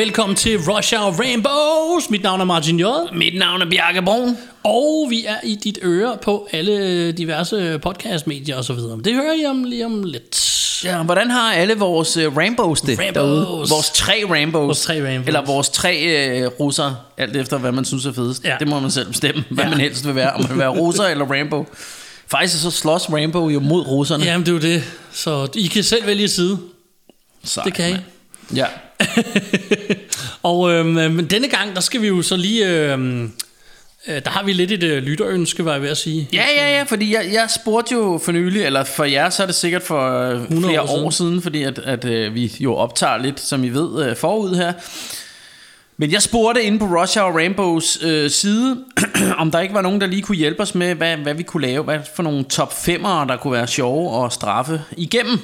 Velkommen til Rush Hour Rainbows. Mit navn er Martin J. Mit navn er Bjarke Brun. Og vi er i dit øre på alle diverse podcastmedier og så videre. Det hører I om lige om lidt. Ja, hvordan har alle vores uh, Rambos det Rambos. derude? Vores tre Rambos. Vores tre Rambos. Eller vores tre uh, russer, alt efter hvad man synes er fedest. Ja. Det må man selv bestemme, hvad Ja. man helst vil være. Om man vil være russer eller Rambo. Faktisk så slås Rambo jo mod russerne. Jamen, det er jo det. Så I kan selv vælge side. Sejt, Det kan I. mand. Ja. Og øhm, men denne gang, der skal vi jo så lige... Øhm, øh, der har vi lidt et øh, lytterønske, var jeg ved at sige. Ja, ja, ja, fordi jeg, jeg spurgte jo for nylig, eller for jer, så er det sikkert for øh, 100 flere år år siden. siden, siden fordi at, at øh, vi jo optager lidt, som I ved, øh, forud her. Men jeg spurgte inde på Rush Hour Rainbows øh, side, om der ikke var nogen, der lige kunne hjælpe os med, hvad, hvad vi kunne lave, hvad for nogle top 5'ere, der kunne være sjove og straffe igennem.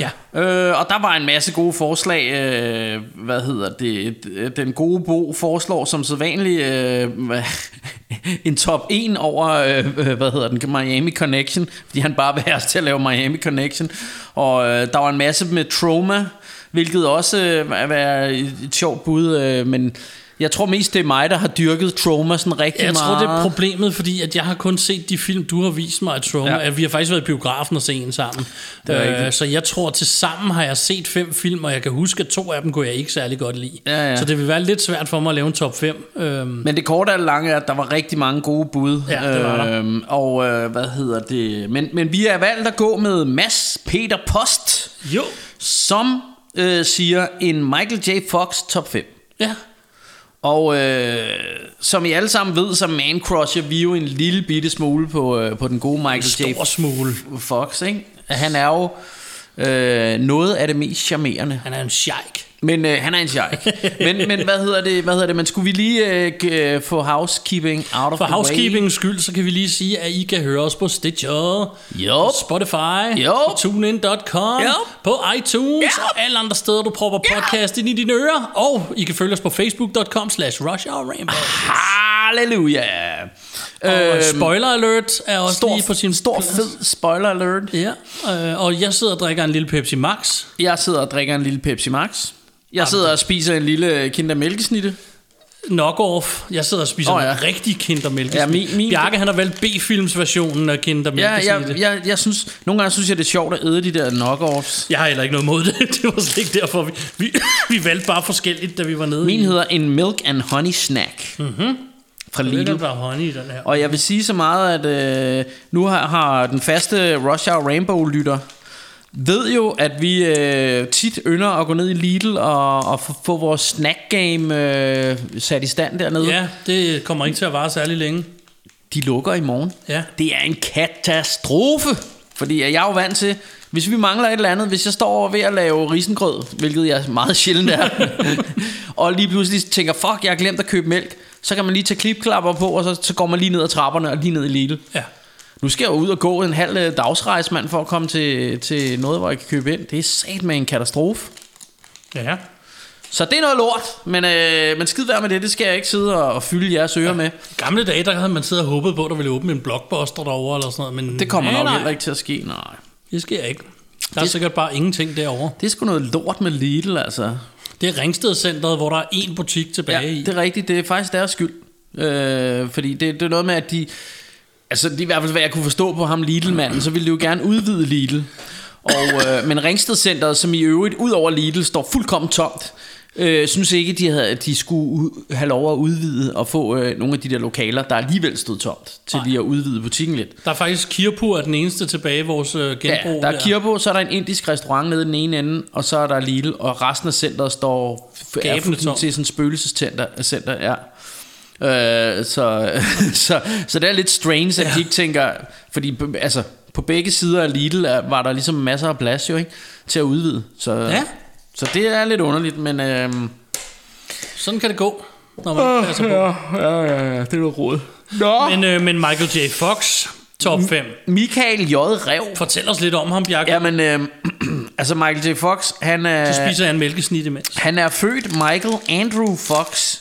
Ja. Øh, og der var en masse gode forslag. Øh, hvad hedder det? Den gode Bo foreslår som sædvanligt øh, en top 1 over, øh, øh, hvad hedder den, Miami Connection. Fordi han bare vil have os til at lave Miami Connection. Og øh, der var en masse med Trauma, hvilket også øh, er er et, sjovt bud. Øh, men jeg tror mest, det er mig, der har dyrket Trauma sådan rigtig Jeg meget. tror, det er problemet, fordi at jeg har kun set de film, du har vist mig af Trauma. Ja. Ja. Vi har faktisk været i biografen og set en sammen. Det er Øh, rigtigt. så jeg tror, til sammen har jeg set fem film, og jeg kan huske, at to af dem kunne jeg ikke særlig godt lide. Ja, ja. Så det vil være lidt svært for mig at lave en top 5. Øhm, Men det korte og lange er, at der var rigtig mange gode bud. Ja, det var der. Øhm, og øh, hvad hedder det? Men, men vi har valgt at gå med Mads Peter Post, jo. som øh, siger en Michael J. Fox top 5. Ja. Og øh, som I alle sammen ved, så man crusher vi jo en lille bitte smule på, øh, på den gode Michael J. Stor smule. Fox. Ikke? Han er jo øh, noget af det mest charmerende. Han er en sheik. Men øh, han er en sheik. men, men hvad hedder det? Hvad hedder det? Men skulle vi lige øh, øh, få housekeeping out of For the way? housekeepings skyld, så kan vi lige sige, at I kan høre os på Stitcher, Yup. Spotify, på TuneIn.com, Yup. på iTunes Yup. og alle andre steder, du propper podcast ind i dine ører. Og I kan følge os på Facebook.com slash Rush. Halleluja. Og øh, spoiler alert er også stor, lige på sin stor plads. fed spoiler alert. Ja, øh, og jeg sidder og drikker en lille Pepsi Max. Jeg sidder og drikker en lille Pepsi Max. Jeg sidder og spiser en lille kinder mælkesnitte. Knock-off. Jeg sidder og spiser oh, ja. ja. en rigtig kindermælke. Ja, min- min- Bjarke, han har valgt B-films versionen af Ja, kindermælke. jeg, jeg, jeg synes, nogle gange synes jeg, det er sjovt at æde de der knockoffs. jeg har heller ikke noget mod det. Det var slet ikke derfor, vi, vi, vi valgte bare forskelligt, da vi var nede Min i. hedder en milk and honey snack. Mm-hmm. Fra er Lidl. der bare honey i den her. Og jeg vil sige så meget, at øh, nu har, har den faste Rush Hour Rainbow-lytter ved jo, at vi øh, tit ynder at gå ned i Lidl og, og få, få vores snack game øh, sat i stand dernede. Ja, det kommer ikke til at vare særlig længe. De lukker i morgen. Ja. Det er en katastrofe. Fordi jeg er jo vant til, hvis vi mangler et eller andet, hvis jeg står ved at lave risengrød, hvilket jeg meget sjældent er, og lige pludselig tænker, fuck, jeg har glemt at købe mælk, så kan man lige tage klipklapper på, og så, så går man lige ned ad trapperne og lige ned i Lidl. Ja. Nu skal jeg ud og gå en halv øh, dagsrejse, mand, for at komme til, til noget, hvor jeg kan købe ind. Det er sat med en katastrofe. Ja. Så det er noget lort, men, øh, men skid være med det, det skal jeg ikke sidde og, og fylde jeres ører med. I gamle dage, der havde man siddet og håbet på, at der ville åbne en blockbuster derovre eller sådan noget. Men Det kommer nej, nok nej, heller ikke til at ske, nej. Det sker ikke. Der er Det- sikkert bare ingenting derovre. Det er sgu noget lort med Lidl, altså. Det er Ringstedcenteret, hvor der er én butik tilbage Ja, i. det er rigtigt. Det er faktisk deres skyld. Øh, fordi det, det er noget med, at de... Altså, det er i hvert fald, hvad jeg kunne forstå på ham, Lidl-manden, så ville de jo gerne udvide Lidl. Og, øh, men Ringstedcenteret, som i øvrigt, ud over Lidl, står fuldkommen tomt, øh, synes ikke, de, havde, at de skulle have lov at udvide og få øh, nogle af de der lokaler, der alligevel stod tomt, til Nej. lige at udvide butikken lidt. Der er faktisk Kirpur er den eneste tilbage i vores øh, genbrug. Ja, der er Kirbo, så er der en indisk restaurant nede i den ene ende, og så er der Lidl, og resten af centret står er Gabende tomt. til sådan et spøgelsescenter, center, ja. Øh, så, så, så det er lidt strange, at ja. de ikke tænker, fordi altså, på begge sider af Lidl var der ligesom masser af plads jo, ikke, til at udvide. Så, Ja. så det er lidt underligt, men... Øh, Sådan kan det gå, når man passer på. ja, ja, ja, det er noget råd. Nå. Men, øh, men Michael J. Fox, Top 5. Michael J. Rev. Fortæl os lidt om ham, Bjarke. Jamen, øh, altså Michael J. Fox, han er, Så spiser en mælkesnit imens. han er født Michael Andrew Fox.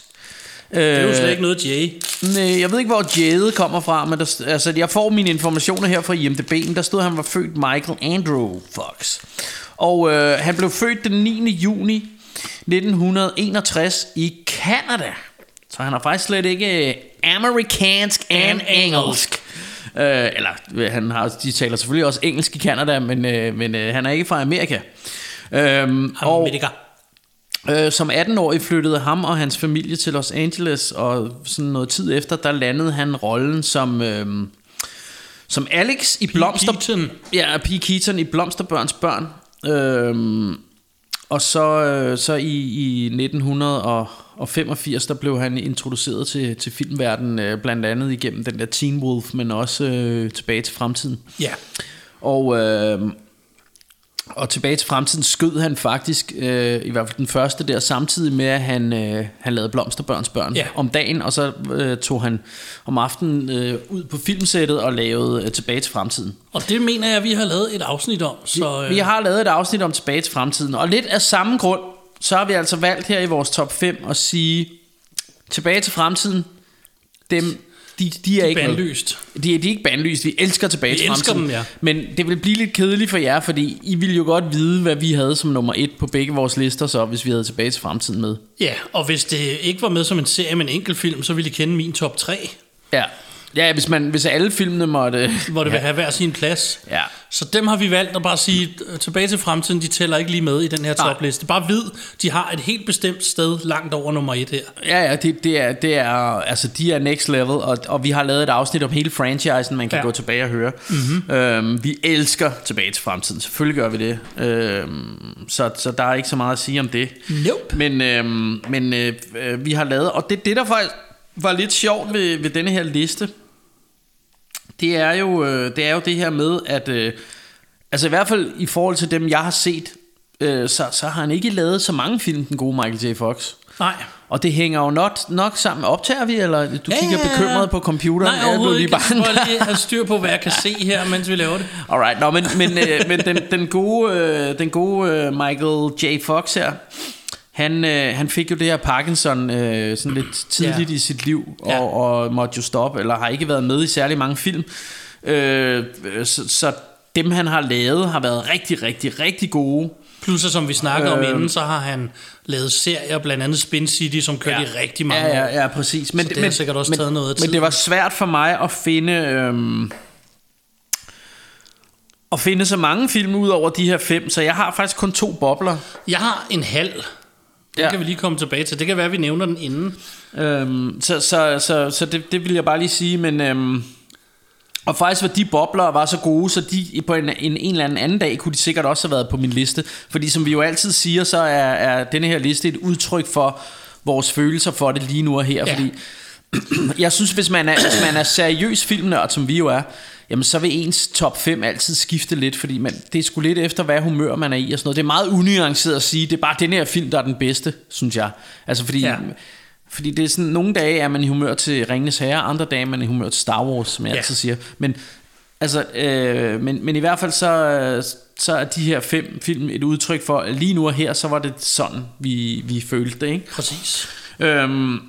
Det er jo slet ikke noget Jay. Nej, jeg ved ikke, hvor Jade kommer fra, men der, altså, jeg får mine informationer her fra IMDb, men der stod, at han var født Michael Andrew Fox. Og øh, han blev født den 9. juni 1961 i Canada. Så han har faktisk slet ikke øh, amerikansk and engelsk. Øh, eller øh, han har, de taler selvfølgelig også engelsk i Canada, men, øh, men øh, han er ikke fra Amerika. Øhm, og, Amerika. Øh, som 18-årig flyttede ham og hans familie til Los Angeles, og sådan noget tid efter, der landede han rollen som, øh, som Alex i Blomster... Keaton. Ja, P. Keaton i Blomsterbørns børn. Øh, og så, øh, så i, i 1985, der blev han introduceret til, til filmverdenen, øh, blandt andet igennem den der Teen Wolf, men også øh, tilbage til fremtiden. Ja. Og, øh, og tilbage til fremtiden skød han faktisk, øh, i hvert fald den første der, samtidig med at han, øh, han lavede Blomsterbørns børn Ja. om dagen, og så øh, tog han om aftenen øh, ud på filmsættet og lavede øh, Tilbage til fremtiden. Og det mener jeg, vi har lavet et afsnit om. Så, øh, Vi har lavet et afsnit om Tilbage til fremtiden, og lidt af samme grund, så har vi altså valgt her i vores top 5 at sige, Tilbage til fremtiden, dem, de, de er ikke med. bandlyst. De, de er ikke bandlyst, vi elsker tilbage Vi til elsker fremtiden. dem, ja. Men det vil blive lidt kedeligt for jer, fordi I ville jo godt vide, hvad vi havde som nummer et på begge vores lister, så hvis vi havde tilbage til fremtiden med. Ja, og hvis det ikke var med som en serie med en enkelt film, så ville I kende min top 3, Ja, ja hvis, man, hvis alle filmene måtte... hvor det ja. vil have hver sin plads. Ja. Så dem har vi valgt at bare sige, øh, tilbage til fremtiden, de tæller ikke lige med i den her topliste. Bare vid, de har et helt bestemt sted langt over nummer et her. Ja, ja, det, det, er, det er, altså de er next level, og, og vi har lavet et afsnit om hele franchisen, man kan Ja. ja. gå tilbage og høre. Mm-hmm. Øhm, vi elsker tilbage til fremtiden, selvfølgelig gør vi det. Øhm, så, så der er ikke så meget at sige om det. Nope. Men, øhm, men øh, øh, vi har lavet, og det, det der faktisk var lidt sjovt ved, ved denne her liste, det er jo, øh, det er jo det her med, at øh, altså i hvert fald i forhold til dem, jeg har set, øh, så, så har han ikke lavet så mange film, den gode Michael J. Fox. Nej. Og det hænger jo nok, nok sammen. Optager vi, eller du Ja, kigger ja, ja. bekymret på computeren? Nej, Jeg overhovedet lige ikke. Jeg skal lige have styr på, hvad jeg kan se her, mens vi laver det. Alright, nå, men, men, øh, men den, den gode, øh, den gode øh, Michael J. Fox her, han, øh, han fik jo det her Parkinson øh, sådan lidt tidligt Ja. i sit liv, og, Ja. og måtte jo stoppe, eller har ikke været med i særlig mange film. Øh, så, så dem han har lavet har været rigtig, rigtig, rigtig gode. Plus, som vi snakkede om Øhm. inden, så har han lavet serier, blandt andet Spin City, som kørte i rigtig mange ja, ja, ja, præcis. Men, Så det har sikkert også men, taget noget af Men tiden. det var svært for mig at finde... Øhm, at finde så mange film ud over de her fem, så jeg har faktisk kun to bobler. Jeg har en halv. Den Ja. kan vi lige komme tilbage til. Det kan være, at vi nævner den inden. Øhm, så så, så, så det, det vil jeg bare lige sige, men... Øhm, og faktisk var de bobler var så gode, så de på en, en, en eller anden anden dag kunne de sikkert også have været på min liste. Fordi som vi jo altid siger, så er, er denne her liste et udtryk for vores følelser for det lige nu og her. Ja. Fordi jeg synes, hvis man er, hvis man er seriøs filmnørd, som vi jo er, jamen så vil ens top 5 altid skifte lidt, fordi man, det er sgu lidt efter, hvad humør man er i og sådan noget. Det er meget unuanceret at sige, det er bare den her film, der er den bedste, synes jeg. Altså fordi... Ja. Fordi det er sådan, nogle dage er man i humør til Ringenes Herre, andre dage er man i humør til Star Wars, som jeg Ja. altid siger. Men, altså, øh, men, men i hvert fald så, så er de her fem film et udtryk for, at lige nu og her, så var det sådan, vi, vi følte det. Ikke? Præcis. Øhm,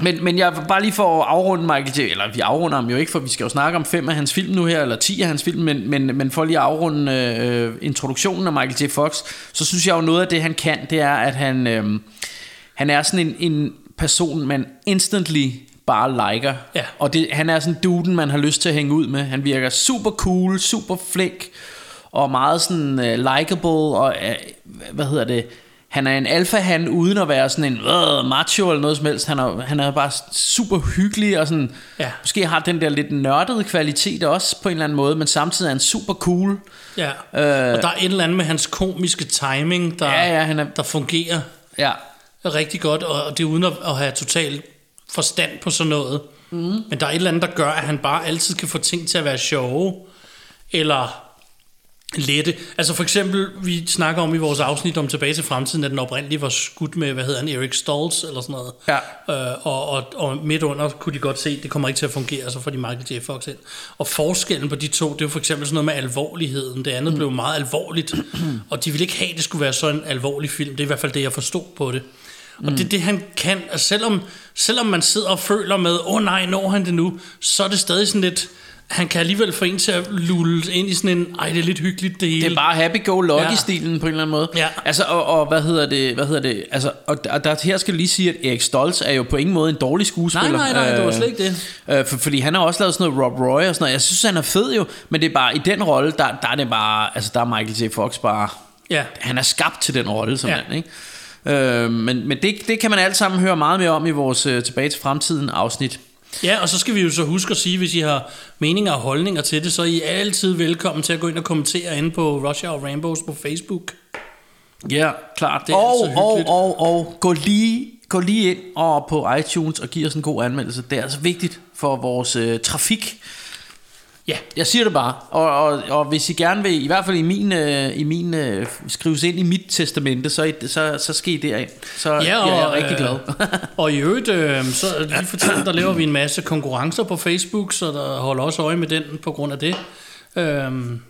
men, men jeg bare lige for at afrunde Michael J. Eller vi afrunder ham jo ikke, for vi skal jo snakke om fem af hans film nu her, eller ti af hans film, men, men, men for lige at afrunde øh, introduktionen af Michael J. Fox, så synes jeg jo noget af det, han kan, det er, at han, øh, han er sådan en, en person, man instantly bare liker. Ja. Og det, han er sådan duden, man har lyst til at hænge ud med. Han virker super cool, super flink, og meget sådan uh, likable, og uh, hvad hedder det, han er en alfa han uden at være sådan en uh, macho eller noget som helst. Han er, han er bare super hyggelig og sådan, Ja. måske har den der lidt nørdede kvalitet også på en eller anden måde, men samtidig er han super cool. Ja. Øh. og der er et eller andet med hans komiske timing, der, Ja, ja, han er- der fungerer Ja, rigtig godt, og og det er uden at, at have total forstand på sådan noget. Mm. Men der er et eller andet, der gør, at han bare altid kan få ting til at være sjove, eller lette. Altså for eksempel, vi snakker om i vores afsnit om Tilbage til Fremtiden, at den oprindeligt var skudt med, hvad hedder han, Eric Stoltz eller sådan noget. Ja. Øh, og, og, og midt under kunne de godt se, at det kommer ikke til at fungere, så får de Michael J. Fox ind. Og forskellen på de to, det er jo for eksempel sådan noget med alvorligheden. Det andet mm. blev meget alvorligt, og de ville ikke have, at det skulle være sådan en alvorlig film. Det er i hvert fald det, jeg forstod på det. Og det er det, han kan. Altså, selvom, selvom man sidder og føler med, åh oh, nej, når han det nu, så er det stadig sådan lidt, han kan alligevel få en til at lulle ind i sådan en, ej, det er lidt hyggeligt det hele. Det er bare happy-go-lucky-stilen ja. på en eller anden måde. Ja. Altså, og, og, hvad hedder det, hvad hedder det, altså, og der, der, her skal lige sige, at Erik Stoltz er jo på ingen måde en dårlig skuespiller. Nej, nej, nej, det var slet ikke det. Øh, for, fordi han har også lavet sådan noget Rob Roy og sådan noget. Jeg synes, han er fed jo, men det er bare, i den rolle, der, der er det bare, altså, der er Michael J. Fox bare, Ja. han er skabt til den rolle, som Ja. ja. ikke? Øh, men men det, det kan man alt sammen høre meget mere om i vores øh, Tilbage til Fremtiden afsnit. Ja, og så skal vi jo så huske at sige, hvis I har meninger og holdninger til det, så er I altid velkommen til at gå ind og kommentere inde på Russia og Rainbows på Facebook. Ja, klart. Det er og, altid og, og, og gå lige, gå lige ind og på iTunes og giv os en god anmeldelse. Det er altså vigtigt for vores øh, trafik. Ja, Jeg siger det bare. Og, og, og hvis I gerne vil, i hvert fald i min, øh, i min øh, skrives ind i mit testamente, så, så, så skal I derind. Så ja, og, jeg er rigtig øh, glad. og i øvrigt, øh, så lige for tiden, der laver vi en masse konkurrencer på Facebook, så der holder også øje med den på grund af det. Øhm,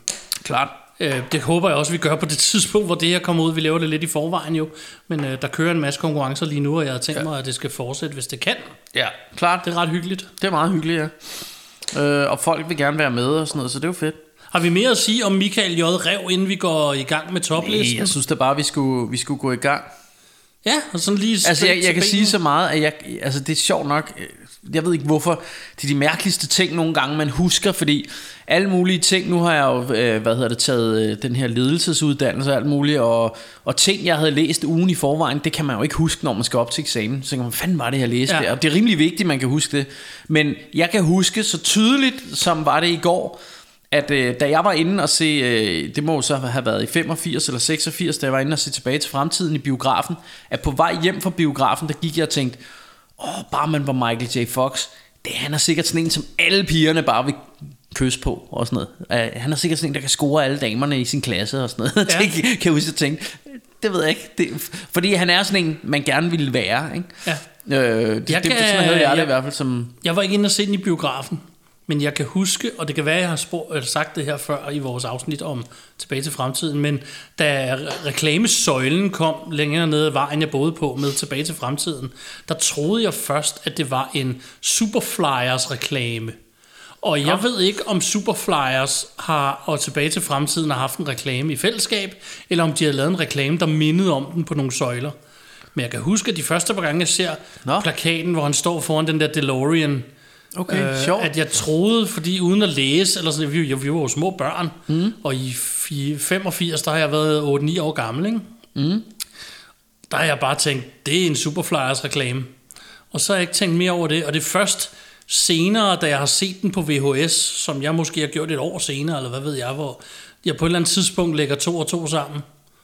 Klart. øh, det håber jeg også, vi gør på det tidspunkt, hvor det her kommer ud. Vi laver det lidt i forvejen jo, men øh, der kører en masse konkurrencer lige nu, og jeg har tænkt mig, at det skal fortsætte, hvis det kan. Ja, klart. Det er ret hyggeligt. Det er meget hyggeligt, ja. Øh, og folk vil gerne være med og sådan noget, så det er jo fedt. Har vi mere at sige om Michael J. Rev, inden vi går i gang med toplisten? Jeg synes da bare, vi skulle, vi skulle gå i gang. Ja, og sådan lige Altså, jeg, jeg kan sige så meget, at jeg, altså, det er sjovt nok. Jeg ved ikke hvorfor. Det er de mærkeligste ting nogle gange, man husker, fordi alle mulige ting, nu har jeg jo, øh, hvad hedder det, taget øh, den her ledelsesuddannelse og alt muligt, og, og ting, jeg havde læst ugen i forvejen, det kan man jo ikke huske, når man skal op til eksamen. Så tænker man, hvad fanden var det, jeg læste Ja. der? Og det er rimelig vigtigt, man kan huske det. Men jeg kan huske så tydeligt, som var det i går, at øh, da jeg var inde og se, øh, det må så have været i 85 eller 86, da jeg var inde og se tilbage til fremtiden i biografen, at på vej hjem fra biografen, der gik jeg og tænkte, åh, bare man var Michael J. Fox, det, han er sikkert sådan en, som alle pigerne bare vil kysse på og sådan noget. Uh, han er sikkert sådan en, der kan score alle damerne i sin klasse og sådan noget. Ja. Det kan jeg huske at tænke, det ved jeg ikke. Det, fordi han er sådan en, man gerne ville være. Ikke? Ja. Øh, det, Jeg det, kan- sådan havde jeg det jeg- i hvert fald som... Jeg var ikke inde og se den i biografen, men jeg kan huske, og det kan være, at jeg har spor, sagt det her før i vores afsnit om Tilbage til Fremtiden, men da re- reklamesøjlen kom længere nede ad vejen, jeg boede på med Tilbage til Fremtiden, der troede jeg først, at det var en Superflyers reklame. Og jeg ved ikke, om Superflyers har, og Tilbage til Fremtiden har haft en reklame i fællesskab, eller om de har lavet en reklame, der mindede om den på nogle søjler. Men jeg kan huske, at de første par gange, jeg ser Nå. plakaten, hvor han står foran den der DeLorean, Okay, øh, sjovt. at jeg troede, fordi uden at læse, eller sådan, vi, vi var jo små børn, mm. og i fi- 85, der har jeg været 8-9 år gammel, ikke? Mm. Der har jeg bare tænkt, det er en Superflyers reklame. Og så har jeg ikke tænkt mere over det, og det er først senere, da jeg har set den på VHS, som jeg måske har gjort et år senere, eller hvad ved jeg, hvor jeg på et eller andet tidspunkt lægger to og to sammen,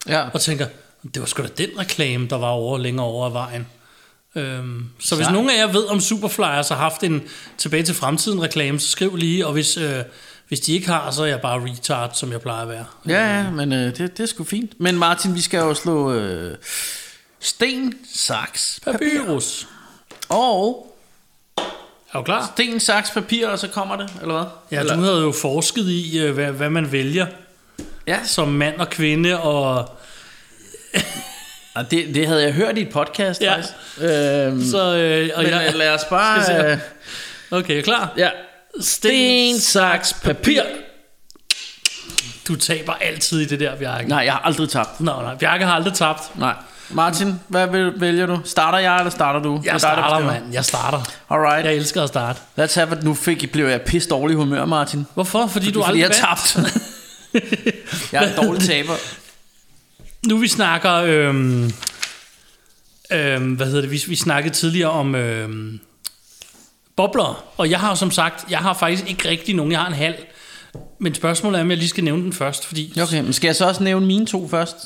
Ja. og tænker, det var sgu da den reklame, der var over længere over ad vejen. Øhm, så hvis nogen af jer ved, om Superflyers har haft en tilbage til fremtiden reklame, så skriv lige, og hvis, øh, hvis de ikke har, så er jeg bare retard, som jeg plejer at være. Ja, ja, men øh, det, det er sgu fint. Men Martin, vi skal jo slå øh, sten, saks, Papyrus. og Er du klar? sten, saks, papir, og så kommer det, eller hvad? Ja, eller? du havde jo forsket i, øh, hvad, hvad man vælger ja. som mand og kvinde, og Og det, det havde jeg hørt i et podcast, Ja. faktisk. Øhm, så... Øh, og men jeg, jeg, lad os bare... Skal se. Øh, okay, er klar? ja. Sten, saks, papir. Du taber altid i det der, Bjarke. Nej, jeg har aldrig tabt. Nå, nej, Bjarke har aldrig tabt. Nej. Martin, hvad vælger du? Starter jeg, eller starter du? Jeg der starter, mand. Jeg starter. Alright. Jeg elsker at starte. Let's have it. Nu fik, blev jeg pisse dårlig humør, Martin. Hvorfor? Fordi du Fordi aldrig jeg vandt. tabt. jeg er en dårlig taber. Nu vi snakker, øhm, øhm, hvad hedder det, vi, vi snakkede tidligere om øhm, bobler, og jeg har som sagt, jeg har faktisk ikke rigtig nogen, jeg har en halv, men spørgsmålet er, om jeg lige skal nævne den først, fordi Okay, men skal jeg så også nævne mine to først?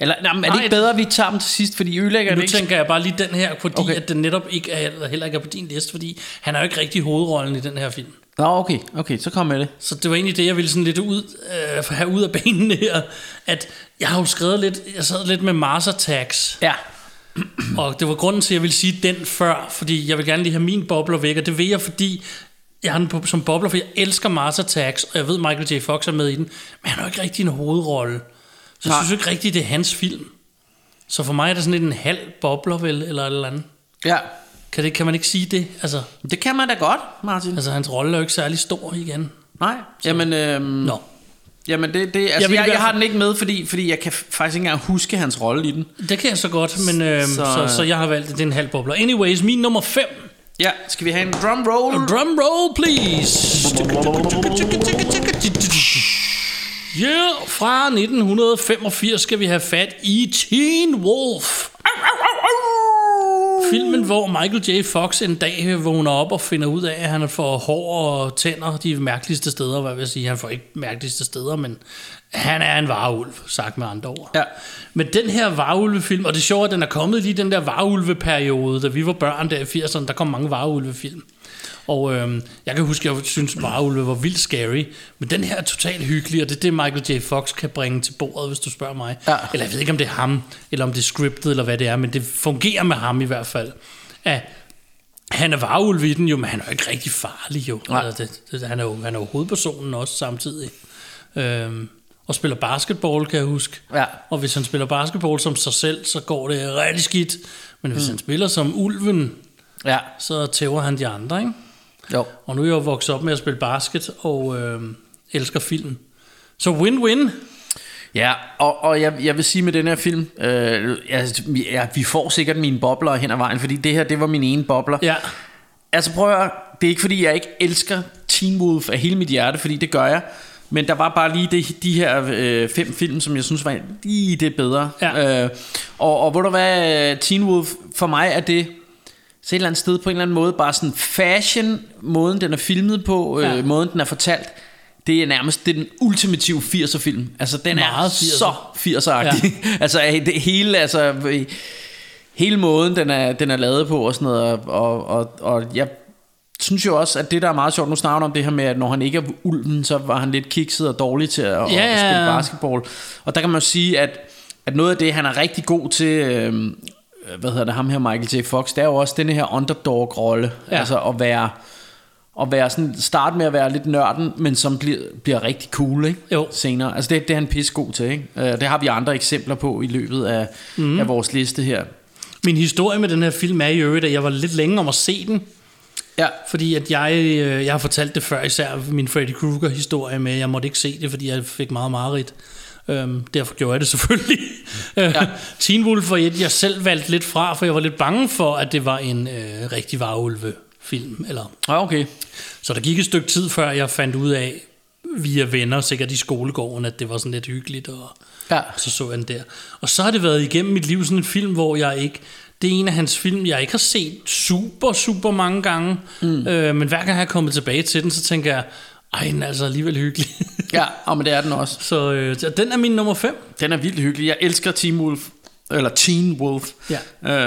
Eller nej, men er det ikke bedre, at vi tager dem til sidst, fordi ødelægger nu det tænker jeg bare lige den her, fordi okay. At den netop ikke er, eller heller ikke er på din liste, fordi han er jo ikke rigtig hovedrollen i den her film. Nå, okay, okay, så kom med det. Så det var egentlig det, jeg ville sådan lidt ud, øh, have ud af benene her. At jeg har jo skrevet lidt, jeg sad lidt med Mars Attacks. Ja. Og det var grunden til, at jeg ville sige den før, fordi jeg vil gerne lige have min bobler væk, og det vil jeg, fordi jeg har den på, som bobler, for jeg elsker Mars Attacks, og jeg ved, Michael J. Fox er med i den, men han har jo ikke rigtig en hovedrolle. Så jeg synes ikke rigtigt, det er hans film. Så for mig er det sådan lidt en halv bobler, vel, eller et eller andet. Ja. Kan, det, kan man ikke sige det? Altså, Det kan man da godt, Martin. altså hans rolle er jo ikke særlig stor igen. Nej, jamen, øhm, Nå. jamen det, det, altså, Jeg jeg, jeg, har den ikke med, fordi, fordi jeg kan faktisk ikke engang huske hans rolle i den. Det kan jeg så godt, men øhm, så, Så- så, så jeg har valgt, at det er en halv bobler. Anyways, min nummer 5. Ja, skal vi have en drum roll? Drum roll, please. Yeah, fra 1985 skal vi have fat i Teen Wolf. Filmen, hvor Michael J. Fox en dag vågner op og finder ud af, at han får hår og tænder de mærkeligste steder. Hvad vil jeg sige? Han får ikke mærkeligste steder, men han er en varulv, sagt med andre ord. Ja. Men den her varulvefilm, og det er sjovt, at den er kommet lige i den der varulveperiode, da vi var børn der i 80'erne, der kom mange varulvefilm. Og øhm, jeg kan huske, at jeg synes, varulve var vildt scary, men den her er totalt hyggelig, og det er det, Michael J. Fox kan bringe til bordet, hvis du spørger mig. Ja. Eller jeg ved ikke, om det er ham, eller om det er scriptet, eller hvad det er, men det fungerer med ham i hvert fald. At han er varulv i den jo, men han er jo ikke rigtig farlig jo. Nej. Altså, det, det, han, er jo han er jo hovedpersonen også samtidig. Øhm, og spiller basketball, kan jeg huske. Ja. Og hvis han spiller basketball som sig selv, så går det rigtig skidt. Men hvis mm. han spiller som ulven, Ja, så tæver han de andre, ikke? Jo. Og nu er jeg jo vokset op med at spille basket og øh, elsker film. Så win-win. Ja, og, og jeg, jeg vil sige med den her film, øh, altså, vi- ja, vi får sikkert mine bobler hen ad vejen, fordi det her, det var min ene bobler. Ja, Altså prøv at det er ikke fordi, jeg ikke elsker Teen Wolf af hele mit hjerte, fordi det gør jeg. Men der var bare lige det, de her øh, fem film, som jeg synes var lige det bedre. Ja. Øh, og, og ved du hvad, Teen Wolf, for mig er det så et eller andet sted på en eller anden måde bare sådan fashion, måden den er filmet på, øh, Ja. måden den er fortalt. Det er nærmest det er den ultimative 80'er film. Altså den Meget er 80'er. så 80'er-agtig. Ja. altså det hele, altså øh, hele måden den er, den er lavet på og sådan noget. Og, og, og, jeg synes jo også, at det der er meget sjovt, nu snakker om det her med, at når han ikke er ulven, så var han lidt kikset og dårlig til at, ja, Ja, at spille basketball. Og der kan man jo sige, at, at noget af det, han er rigtig god til, øh, hvad hedder det, ham her Michael J. Fox, det er jo også den her underdog-rolle. Ja. Altså at være, at være sådan, starte med at være lidt nørden, men som bliver, bliver rigtig cool, ikke? Jo. Senere. Altså det, det er han pisse god til, ikke? Øh, Det har vi andre eksempler på i løbet af, mm. af vores liste her. min historie med den her film er i øvrigt, at jeg var lidt længe om at se den. Ja. Fordi at jeg, øh, jeg har fortalt det før, især min Freddy Krueger historie med, at jeg måtte ikke se det, fordi jeg fik meget mareridt. Øhm, derfor gjorde jeg det selvfølgelig. Ja. Teen Wolf var et, jeg selv valgte lidt fra, for jeg var lidt bange for, at det var en øh, rigtig varulve film. Eller. Ja, okay. Så der gik et stykke tid, før jeg fandt ud af, via venner, sikkert i skolegården, at det var sådan lidt hyggeligt, og Ja. så så jeg den der. Og så har det været igennem mit liv sådan en film, hvor jeg ikke... Det er en af hans film, jeg ikke har set super, super mange gange. Mm. Øh, men hver gang jeg er kommet tilbage til den, så tænker jeg, ej, den er altså alligevel hyggelig. Ja, og men det er den også. så øh, den er min nummer 5. Den er vildt hyggelig. Jeg elsker Teen Wolf. Eller Teen Wolf. Ja.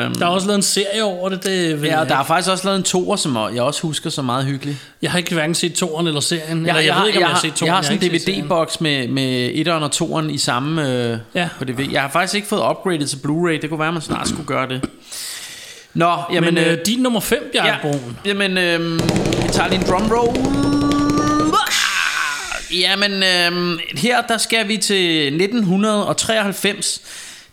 Øhm, Der er også lavet en serie over det. det ja, jeg og der er faktisk også lavet en toer, som jeg også husker så meget hyggelig. Jeg har ikke hverken set toeren eller serien. Jeg, eller, jeg, har- ved ikke, om jeg, jeg, har set toeren. jeg har sådan en. DVD-boks med, med etteren og toeren i samme øh, Ja. på DVD. Jeg har faktisk ikke fået upgradet til Blu-ray. Det kunne være, at man snart skulle gøre det. Nå, jamen... Men øh, din nummer 5, Bjarne ja, jamen, øh, vi tager lige en drum roll. Jamen, øh, her der skal vi til 1993.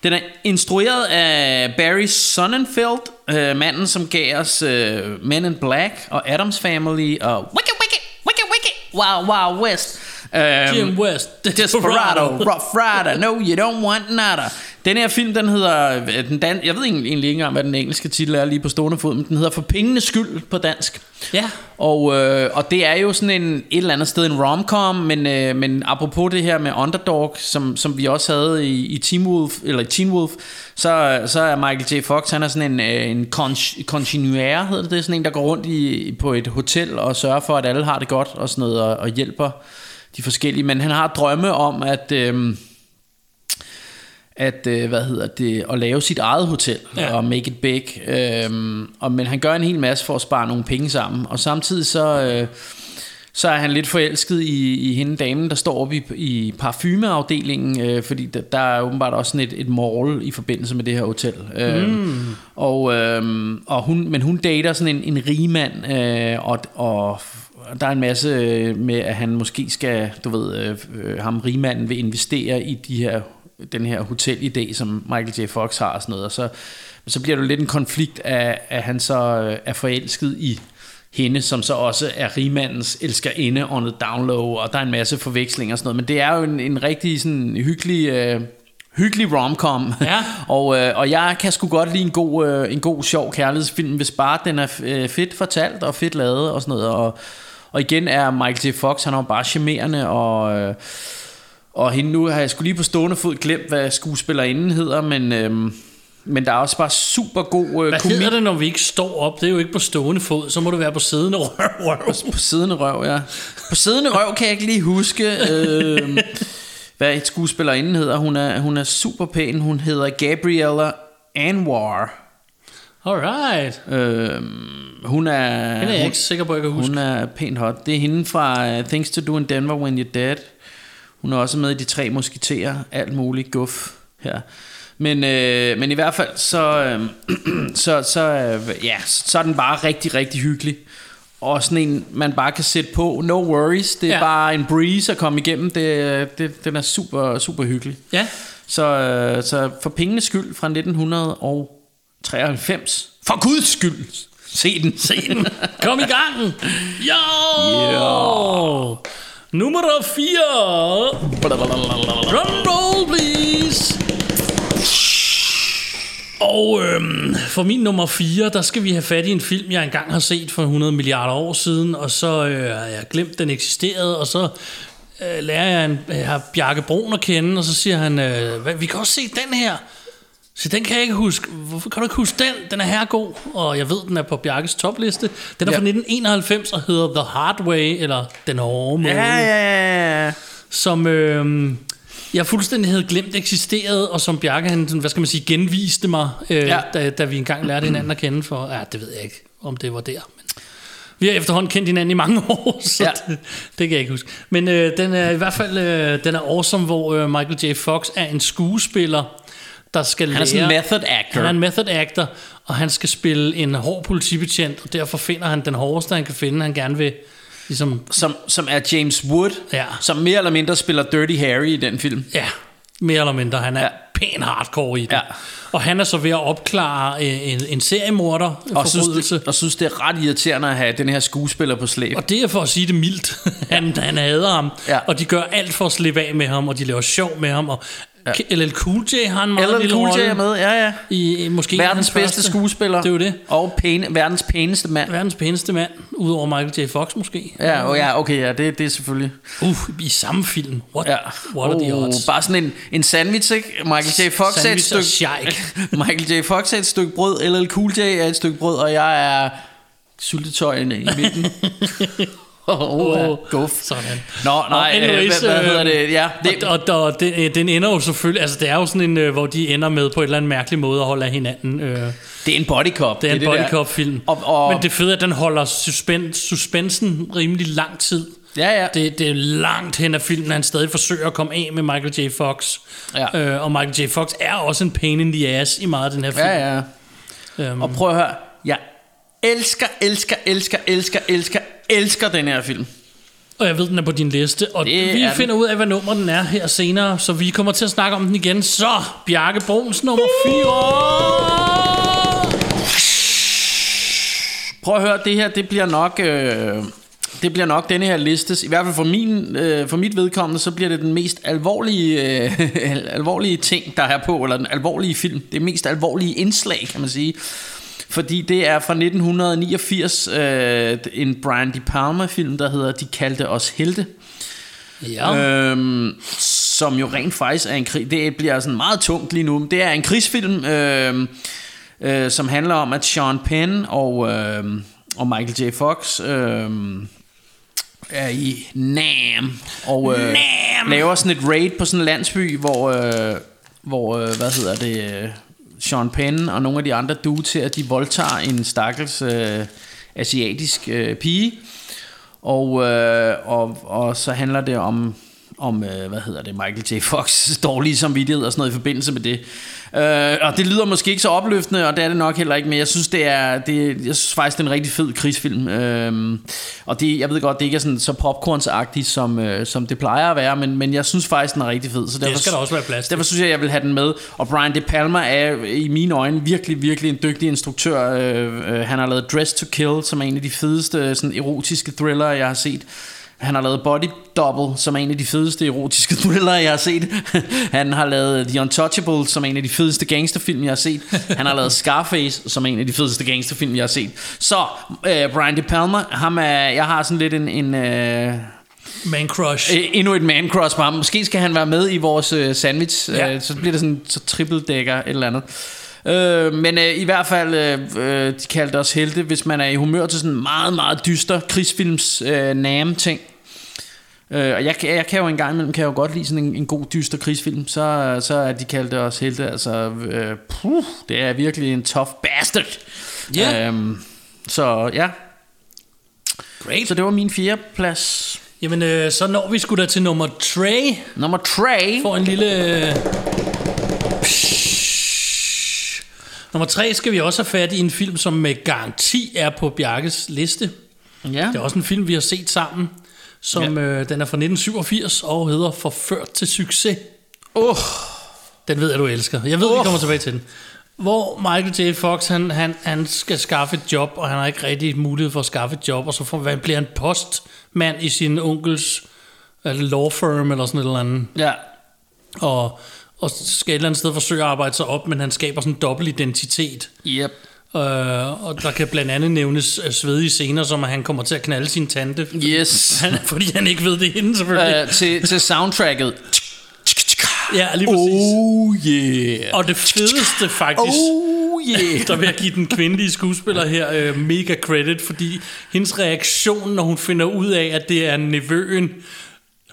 Den er instrueret af Barry Sonnenfeld, øh, manden som gav os øh, Men in Black og Adams Family og Wicked Wicked Wicked Wicked Wow Wow West. Øhm, Jim West. Desperado, Rough Rider, No You Don't Want Nada. Den her film, den hedder, øh, den dan- jeg ved egentlig ikke engang, hvad den engelske titel er lige på stående fod, men den hedder For pengenes skyld på dansk. Ja. Og, øh, og det er jo sådan en, et eller andet sted en romcom, men, øh, men apropos det her med Underdog, som, som vi også havde i, i Teen Wolf, eller i Teen Wolf, så, så er Michael J. Fox, han er sådan en, øh, en con- continuer, hedder det, det er sådan en, der går rundt i, på et hotel og sørger for, at alle har det godt og sådan noget, og, og hjælper de forskellige, men han har drømme om, at... Øh, at øh, hvad hedder det at lave sit eget hotel ja. Og make it big øhm, og men han gør en hel masse for at spare nogle penge sammen og samtidig så øh, så er han lidt forelsket i, i hende damen, der står oppe i, i parfumeafdelingen, øh, fordi der, der er åbenbart også sådan et, et mall i forbindelse med det her hotel. Øh, mm. og, øh, og hun, men hun dater sådan en, en rigmand, øh, og, og der er en masse med, at han måske skal, du ved, øh, øh, ham rigmanden vil investere i de her, den her hotelidé, som Michael J. Fox har og sådan noget, og så, så bliver det lidt en konflikt, af, at han så øh, er forelsket i hende, som så også er rigmandens elskerinde on the down low, og der er en masse forvekslinger og sådan noget, men det er jo en, en rigtig sådan hyggelig... Øh, hyggelig romcom. Ja. og, øh, og jeg kan sgu godt lide en god, øh, en god sjov kærlighedsfilm, hvis bare den er øh, fedt fortalt og fedt lavet og sådan noget. Og, og igen er Michael J. Fox, han er jo bare charmerende, og, øh, og hende nu har jeg skulle lige på stående fod glemt, hvad skuespillerinden hedder, men, øh, men der er også bare super god øh, Hvad komik hedder det, når vi ikke står op? Det er jo ikke på stående fod, så må det være på siddende røv. på siddende røv, ja. På siddende røv kan jeg ikke lige huske, øh, hvad et skuespillerinden hedder. Hun er, hun er super pæn. Hun hedder Gabriella Anwar. Alright. Øh, hun er... Den er jeg hun, ikke sikker på, at jeg kan huske. Hun er pænt hot. Det er hende fra uh, Things to Do in Denver When You're Dead. Hun er også med i De Tre Musketerer. Alt muligt guf her. Men, øh, men i hvert fald, så, øh, så, så, øh, ja, så er den bare rigtig, rigtig hyggelig. Og sådan en, man bare kan sætte på. No worries. Det er Ja. bare en breeze at komme igennem. Det, det, den er super, super hyggelig. Ja. Så, øh, så for pengenes skyld fra 1993. For guds skyld. Se den. Se den. Kom i gang. Jo! Yeah. Nummer 4. Drum roll, please. Og øhm, for min nummer 4, der skal vi have fat i en film, jeg engang har set for 100 milliarder år siden, og så øh, har jeg glemt, den eksisterede, og så øh, lærer jeg, en, øh, har Bjarke Brun at kende, og så siger han, øh, vi kan også se den her. Så den kan jeg ikke huske. Hvorfor kan du ikke huske den? Den er herregod. Og jeg ved, den er på Bjarkes topliste. Den er Ja. fra 1991 og hedder The Hard Way, eller Den hårde måde Ja, ja, ja. som øh, jeg fuldstændig havde glemt eksisterede, og som Bjarke, han, hvad skal man sige, genviste mig, øh, ja. Da, da vi engang lærte hinanden at kende for, ja, det ved jeg ikke, om det var der, men vi har efterhånden kendt hinanden i mange år, så. Ja. det, det kan jeg ikke huske. Men øh, den er i hvert fald, øh, den er awesome, hvor øh, Michael J. Fox er en skuespiller, der skal Han er lære... sådan en method actor. Han er en method actor, og han skal spille en hård politibetjent, og derfor finder han den hårdeste, han kan finde, han gerne vil ligesom som, som er James Wood, Ja. som mere eller mindre spiller Dirty Harry i den film. Ja, mere eller mindre. Han er ja. Ja. pæn hardcore i det. Ja. Og han er så ved at opklare øh, en, en seriemorder Og synes, det, og synes, det er ret irriterende at have den her skuespiller på slæb. Og det er for at sige det mildt. han, han hader ham. Ja. Og de gør alt for at slippe af med ham, og de laver sjov med ham. Og ja. LL Cool J har en meget LL lille Cool J er med, ja, ja. I, måske Verdens bedste første. skuespiller. Det er jo det. Og pæne, verdens pæneste mand. Verdens pæneste mand, udover Michael J. Fox måske. Ja, og ja okay, ja, det, det er selvfølgelig. Uh, i samme film. What, Ja. what are the Oh, odds? Bare sådan en, en sandwich, ikke? Michael J. Fox er et stykke... Michael J. Fox er et stykke brød, LL Cool J er et stykke brød, og jeg er syltetøjene i midten. oh, oh, guf. Sådan. Nå, nej, Nå, øh, anyways, hvad, hvad øh, hedder det? Ja, det, Og, og, og den, øh, den ender jo selvfølgelig, altså det er jo sådan en, øh, hvor de ender med på en eller anden mærkelig måde at holde af hinanden. Øh, det er en body cop. det er en der. body cop film. Og, og, Men det fede er, at den holder suspens, suspensen rimelig lang tid. ja, ja. Det, det er langt hen af filmen, han stadig forsøger at komme af med Michael J. Fox. Ja. Øh, og Michael J. Fox er også en pain in the ass i meget af den her film. ja, ja. Øhm, Og prøv at høre. Jeg elsker, elsker, elsker, elsker, elsker, elsker den her film. Og jeg ved, den er på din liste. Og Det vi er den. finder ud af, hvad nummer den er her senere. Så vi kommer til at snakke om den igen. Så, Bjarke Bruns nummer 4. Prøv at høre, det her, det bliver nok... Øh, det bliver nok denne her liste, i hvert fald for, min, øh, for mit vedkommende, så bliver det den mest alvorlige, øh, al- alvorlige ting, der er på, eller den alvorlige film. Det mest alvorlige indslag, kan man sige. Fordi det er fra 1989, øh, en Brian De Palma-film, der hedder De kaldte os helte. Ja. Øhm, som jo rent faktisk er en krig. Det bliver sådan meget tungt lige nu. men Det er en krigsfilm, øhm, øh, som handler om, at Sean Penn og, øhm, og Michael J. Fox øhm, er i Nam og øh, Nam! laver sådan et raid på sådan en landsby, hvor, øh, hvor øh, hvad hedder det, øh, Sean Penn og nogle af de andre dudes her, de voldtager en stakkels øh, asiatisk øh, pige. Og, øh, og, og så handler det om, om øh, hvad hedder det, Michael J. Fox dårlige samvittighed og sådan noget i forbindelse med det. Øh, og det lyder måske ikke så opløftende, og det er det nok heller ikke, men jeg synes, det er, det, jeg synes faktisk, det er en rigtig fed krigsfilm. Øh, og det, jeg ved godt, det ikke er sådan, så popcornsagtigt, som, øh, som det plejer at være, men, men jeg synes faktisk, den er rigtig fed. Så derfor, skal der også være plads til. Derfor synes jeg, jeg vil have den med. Og Brian De Palma er i mine øjne virkelig, virkelig en dygtig instruktør. Øh, øh, han har lavet Dress to Kill, som er en af de fedeste sådan, erotiske thrillere, jeg har set. Han har lavet Body Double, som er en af de fedeste erotiske thriller, jeg har set. Han har lavet The Untouchable, som er en af de fedeste gangsterfilm, jeg har set. Han har lavet Scarface, som er en af de fedeste gangsterfilm, jeg har set. Så uh, Brian De Palma, ham er, jeg har sådan lidt en... en uh, Man crush. endnu et man cross på ham. Måske skal han være med i vores uh, sandwich. Ja. Uh, så bliver det sådan så triple dækker et eller andet. Øh, men øh, i hvert fald, øh, de kaldte os helte, hvis man er i humør til sådan meget, meget dyster krigsfilms øh, name ting. Øh, og jeg, kan- jeg kan jo en gang imellem kan jeg jo godt lide sådan en, en god dyster krigsfilm, så, så er de kaldte os helte, altså, øh, puh, det er virkelig en tough bastard. Ja. Øhm, så ja, Great. så det var min fjerde plads. Jamen, øh, så når vi skulle da til nummer 3. Nummer 3. får en lille... øh, Nummer tre skal vi også have fat i en film, som med garanti er på Bjarkes liste. Ja. Det er også en film, vi har set sammen, som Ja. øh, den er fra 1987 og hedder Forført til succes. Oh, Den ved jeg, du elsker. Jeg ved, oh. vi kommer tilbage til den. Hvor Michael J. Fox, han, han, han skal skaffe et job, og han har ikke rigtig mulighed for at skaffe et job, og så får, han bliver han postmand i sin onkels law firm eller sådan et eller andet ja. og, og skal et eller andet sted forsøge at arbejde sig op, men han skaber sådan en dobbelt identitet. Yep. Øh, og der kan blandt andet nævnes øh, svedige scener, som at han kommer til at knalde sin tante. Yes. Han, fordi han ikke ved det hende, selvfølgelig. Uh, til, til soundtracket. ja, lige præcis. Oh yeah. Og det fedeste faktisk, Oh yeah. der vil jeg give den kvindelige skuespiller her øh, mega credit, fordi hendes reaktion, når hun finder ud af, at det er nevøen,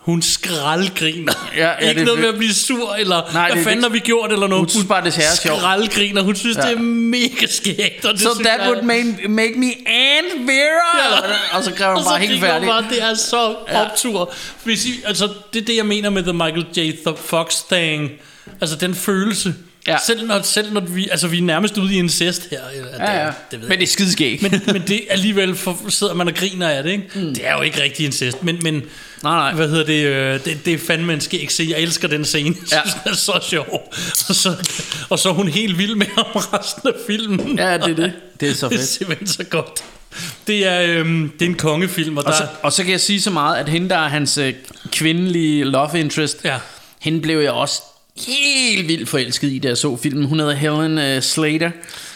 hun skraldgriner. Ja, ja, ikke det noget med at blive sur, eller Nej, hvad det- fanden har vi gjort, eller noget. Hun synes bare, det er sjovt. Skraldgriner. Hun synes, Ja. det er mega skægt. Og det So that jeg- would make, make me and Vera. Ja. Og så kræver hun bare helt færdig. Bare, det er så optur. Hvis I, altså, det er det, jeg mener med The Michael J. Fox thing. Altså den følelse. Ja. Selv, når, selv når vi, altså, vi er nærmest ude i incest her. eller, Det, Ja, ja. det ved Men det er skideskægt. men, men det alligevel for, sidder man og griner af det, ikke? Mm. Det er jo ikke rigtig incest, men, men Nej, nej. hvad hedder det, øh, det, det er fandme en skæg scene. Jeg elsker den scene. Ja. synes, den er så sjov. Og så, og så er hun helt vild med ham resten af filmen. Ja, det er det. Det er så Det er fedt. simpelthen så godt. Det er, øhm, det er en kongefilm, og, Og der... så, og så kan jeg sige så meget, at hende, der er hans øh, kvindelige love interest, Ja. hende blev jeg også helt vildt forelsket i, da jeg så filmen. Hun hedder Helen øh, Slater.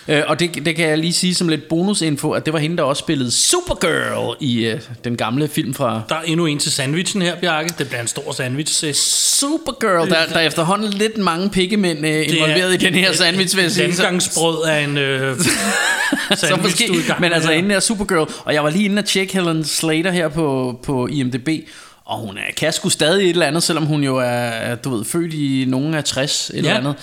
Øh, og det, det kan jeg lige sige som lidt bonusinfo, at det var hende, der også spillede Supergirl i øh, den gamle film fra Der er endnu en til sandwichen her, Bjarke. Det bliver en stor sandwich. Det Supergirl. Der, der er efterhånden lidt mange pikkemænd øh, involveret i den her sandwich, vil jeg sige. Landgangsbrød af en så sandwich, måske, er men altså inden er Supergirl, og jeg var lige inde og tjekke Helen Slater her på, på IMDb, og hun er, kan sgu stadig et eller andet, selvom hun jo er, du ved, født i nogen af 60 eller Ja. andet.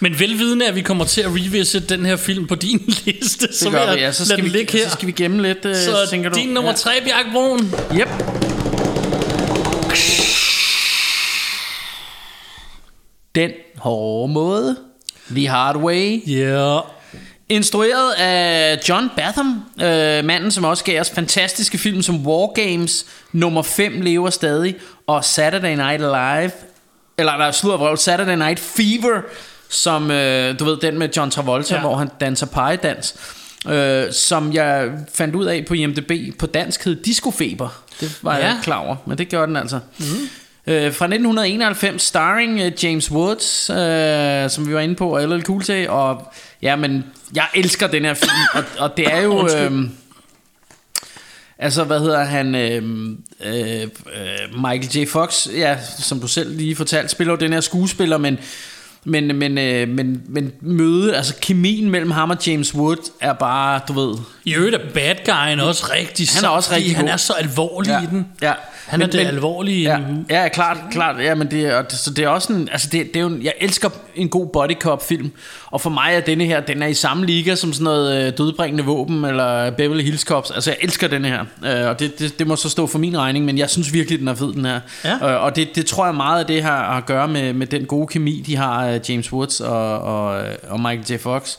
Men velvidende, at vi kommer til at revisit den her film på din liste, så Det gør jeg vi, ja. Så skal, vi, ligge her. så skal vi gemme lidt, øh, Så tænker du? din nummer tre, Bjarke Broen. Ja. Yep. Den hårde måde. The Hard Way. Ja. Yeah. Instrueret af John Batham, øh, manden som også gav os fantastiske film som War Games, nummer 5 lever stadig, og Saturday Night Live, eller der slutter Saturday Night Fever, som øh, du ved, den med John Travolta, Ja. hvor han danser pegedans, øh, som jeg fandt ud af på IMDb, på dansk hed Disco Feber. Det var ja. Jeg klar over, men det gjorde den altså. Mm. Øh, fra 1991, starring uh, James Woods, øh, som vi var inde på, og LL Cool J, og ja, men jeg elsker den her film, og, og det er jo... Øh, altså, hvad hedder han? Øh, øh, øh, Michael J. Fox, ja, som du selv lige fortalte, spiller jo den her skuespiller, men Men, men, øh, men, men møde, altså kemien mellem ham og James Wood er bare, du ved... I øvrigt er bad guyen også rigtig Han er også rigtig Han er så alvorlig i den. Ja. Han er det alvorlige. Ja, ja klart, klart. Ja, men det, og det, så det er også en, altså det, det er jo en, jeg elsker en god body cop film, og for mig er denne her, den er i samme liga som sådan noget øh, dødbringende våben, eller Beverly Hills Cops. Altså jeg elsker den her, øh, og det, det, det må så stå for min regning, men jeg synes virkelig, den er fed, den her. Ja. Øh, og det, det tror jeg meget af det har at gøre med, med den gode kemi, de har, James Woods og, og, og Michael J. Fox.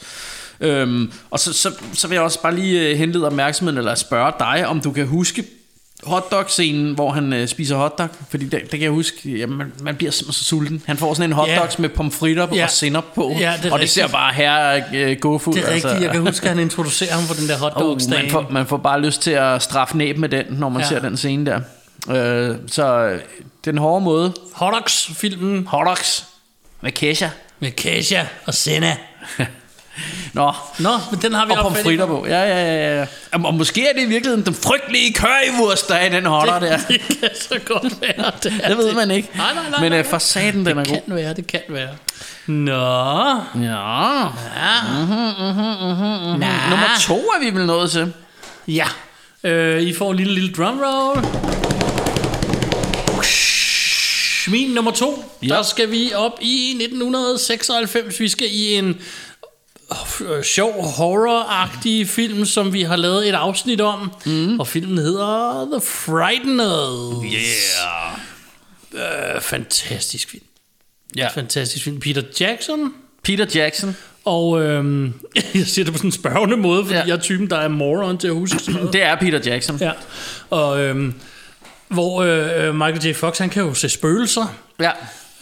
Øhm, og så, så, så vil jeg også bare lige henlede opmærksomheden, eller spørge dig, om du kan huske hotdog-scenen, hvor han øh, spiser hotdog. Fordi det, det kan jeg huske, ja, man, man bliver simpelthen så sulten. Han får sådan en hotdogs Ja. med pomfritter Ja. og sennep på. Ja, det og det ser bare her øh, gåfuld. Det er rigtigt. Jeg kan huske, at han introducerer ham for den der Oh, hotdogsdagen. man, får, man får bare lyst til at straffe næb med den, når man Ja. ja. ser den scene der. Øh, så øh, den hårde måde. Hotdogs-filmen Hotdogs med Kesha. med Kesha og Senna. Nå, Nå, men den har vi og pomfritter på. Ja, ja, ja, ja. Jamen, Og måske er det i virkeligheden den frygtelige currywurst, der er i den hotter der. Det kan så godt være. Det, Det ved man ikke. Nej, nej, nej, Men nej. øh, for satan, den er Det god. kan være, det kan være. Nå. Ja. Nå. Nummer to er vi vel nået til. Ja. Øh, I får en lille, lille drum roll. Min nummer to, ja. der skal vi op i 1996. Vi skal i en sjov horror-agtig film, som vi har lavet et afsnit om. Mm. Og filmen hedder The Frighteners. Yeah. Øh, fantastisk film. Ja. Fantastisk film. Peter Jackson. Peter Jackson. Og øhm, jeg siger det på sådan en spørgende måde, fordi ja. Ja. jeg er typen, der er moron til at huske sådan noget. Det er Peter Jackson. Ja, og øhm, hvor øh, Michael J. Fox, han kan jo se spøgelser, Ja.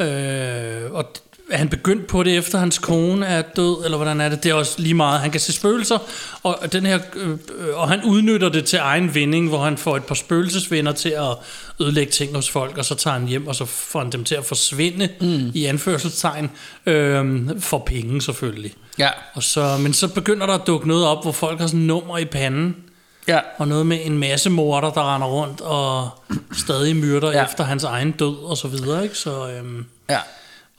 øh, og er han begyndt på det efter hans kone er død, eller hvordan er det? Det er også lige meget. Han kan se spøgelser, og, den her, øh, øh, og han udnytter det til egen vinding, hvor han får et par spøgelsesvenner til at ødelægge ting hos folk, og så tager han hjem, og så får han dem til at forsvinde mm. i anførselstegn, øh, for penge selvfølgelig. Ja. Og så, men så begynder der at dukke noget op, hvor folk har sådan nummer i panden, Ja. og noget med en masse morder, der render rundt og stadig myrder ja. Ja. efter hans egen død og så videre, ikke? Så, øhm, Ja.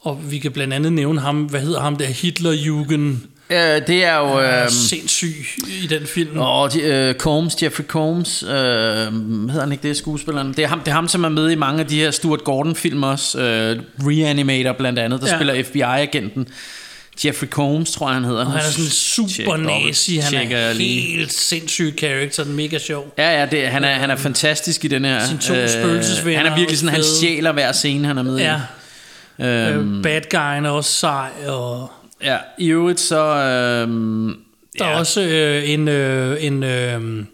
Og vi kan blandt andet nævne ham, hvad hedder ham der, Hitlerjugend, Øh, det er jo... Øh, sindssyg i den film. og de, øh, Combs, Jeffrey Combs, øh, hedder han ikke det, skuespilleren? Det er, ham, det er ham, som er med i mange af de her Stuart Gordon-film også. Øh, Reanimator blandt andet, der Ja. spiller FBI-agenten. Jeffrey Combs, tror jeg, han hedder. Og han er sådan super nazi, han er lige. helt sindssyg karakter, mega sjov. Ja, ja, det, han, er, han er fantastisk i den her. Sine to spøgelsesvenner Han er virkelig sådan, han stjæler hver scene, han er med Ja, i. Øhm, øh, bad guyen er også sej, og ja, i øvrigt så... Øhm, der ja, er også øh, en, øh, en øh,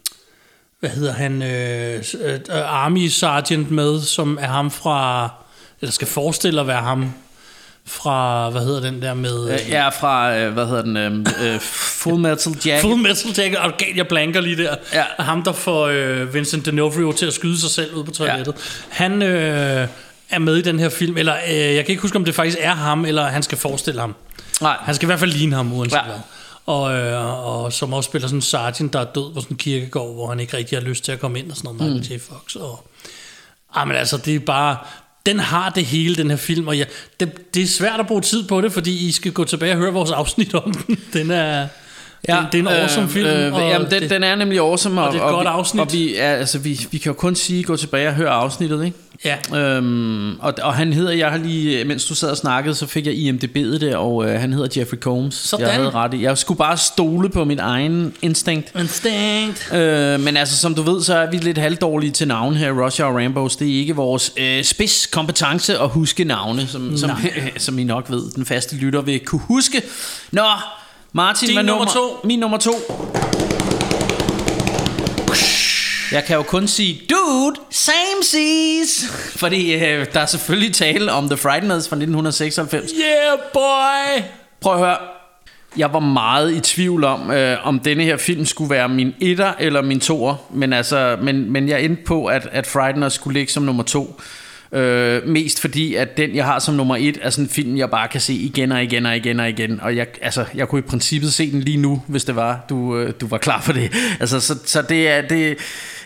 hvad hedder han, øh, øh, Army Sergeant med, som er ham fra, eller skal forestille at være ham fra, hvad hedder den der med... Øh, ja, fra, øh, hvad hedder den, øh, øh, Full Metal Jacket. Full Metal Jacket, og galt, jeg blanker lige der. Ja. Ham, der får øh, Vincent D'Onofrio til at skyde sig selv ud på toilettet. Ja. Han øh, er med i den her film, eller øh, jeg kan ikke huske, om det faktisk er ham, eller han skal forestille ham. Nej, Han skal i hvert fald ligne ham, uanset ja. Hvad. Og, øh, og som også spiller sådan en sergeant, der er død på sådan en kirkegård, hvor han ikke rigtig har lyst til at komme ind og sådan noget, Michael J. Fox. Og, ah, men altså, det er bare... Den har det hele, den her film, og ja, det, det er svært at bruge tid på det, fordi I skal gå tilbage og høre vores afsnit om den. Den er... Ja, det, det er en awesome film. Øh, og jamen, den, det, den er nemlig awesome. Og, og det er et og godt vi, afsnit. Og vi, ja, altså, vi, vi kan jo kun sige, gå tilbage og høre afsnittet, ikke? ja, Øhm, og, og han hedder, jeg har lige, mens du sad og snakkede, så fik jeg IMDB'et det, og øh, han hedder Jeffrey Combs. Sådan. Jeg havde ret i. Jeg skulle bare stole på min egen instinkt. Instinct. Øh, men altså, som du ved, så er vi lidt halvdårlige til navn her, Russia og Rambos. Det er ikke vores øh, spidskompetence at huske navne, som, som, som I nok ved, den faste lytter vil kunne huske. Nå, Martin, Din hvad nummer to. Min nummer to. Jeg kan jo kun sige, dude, same seas. Fordi øh, der er selvfølgelig tale om The Frighteners fra 1996. Yeah, boy! Prøv at høre. Jeg var meget i tvivl om, øh, om denne her film skulle være min etter eller min toer. Men, altså, men, men jeg endte på, at, at Frighteners skulle ligge som nummer to. Øh, mest fordi, at den, jeg har som nummer et, er sådan en film, jeg bare kan se igen og igen og igen og igen. Og jeg, altså, jeg kunne i princippet se den lige nu, hvis det var, du, øh, du var klar for det. Altså, så, så det er... Det,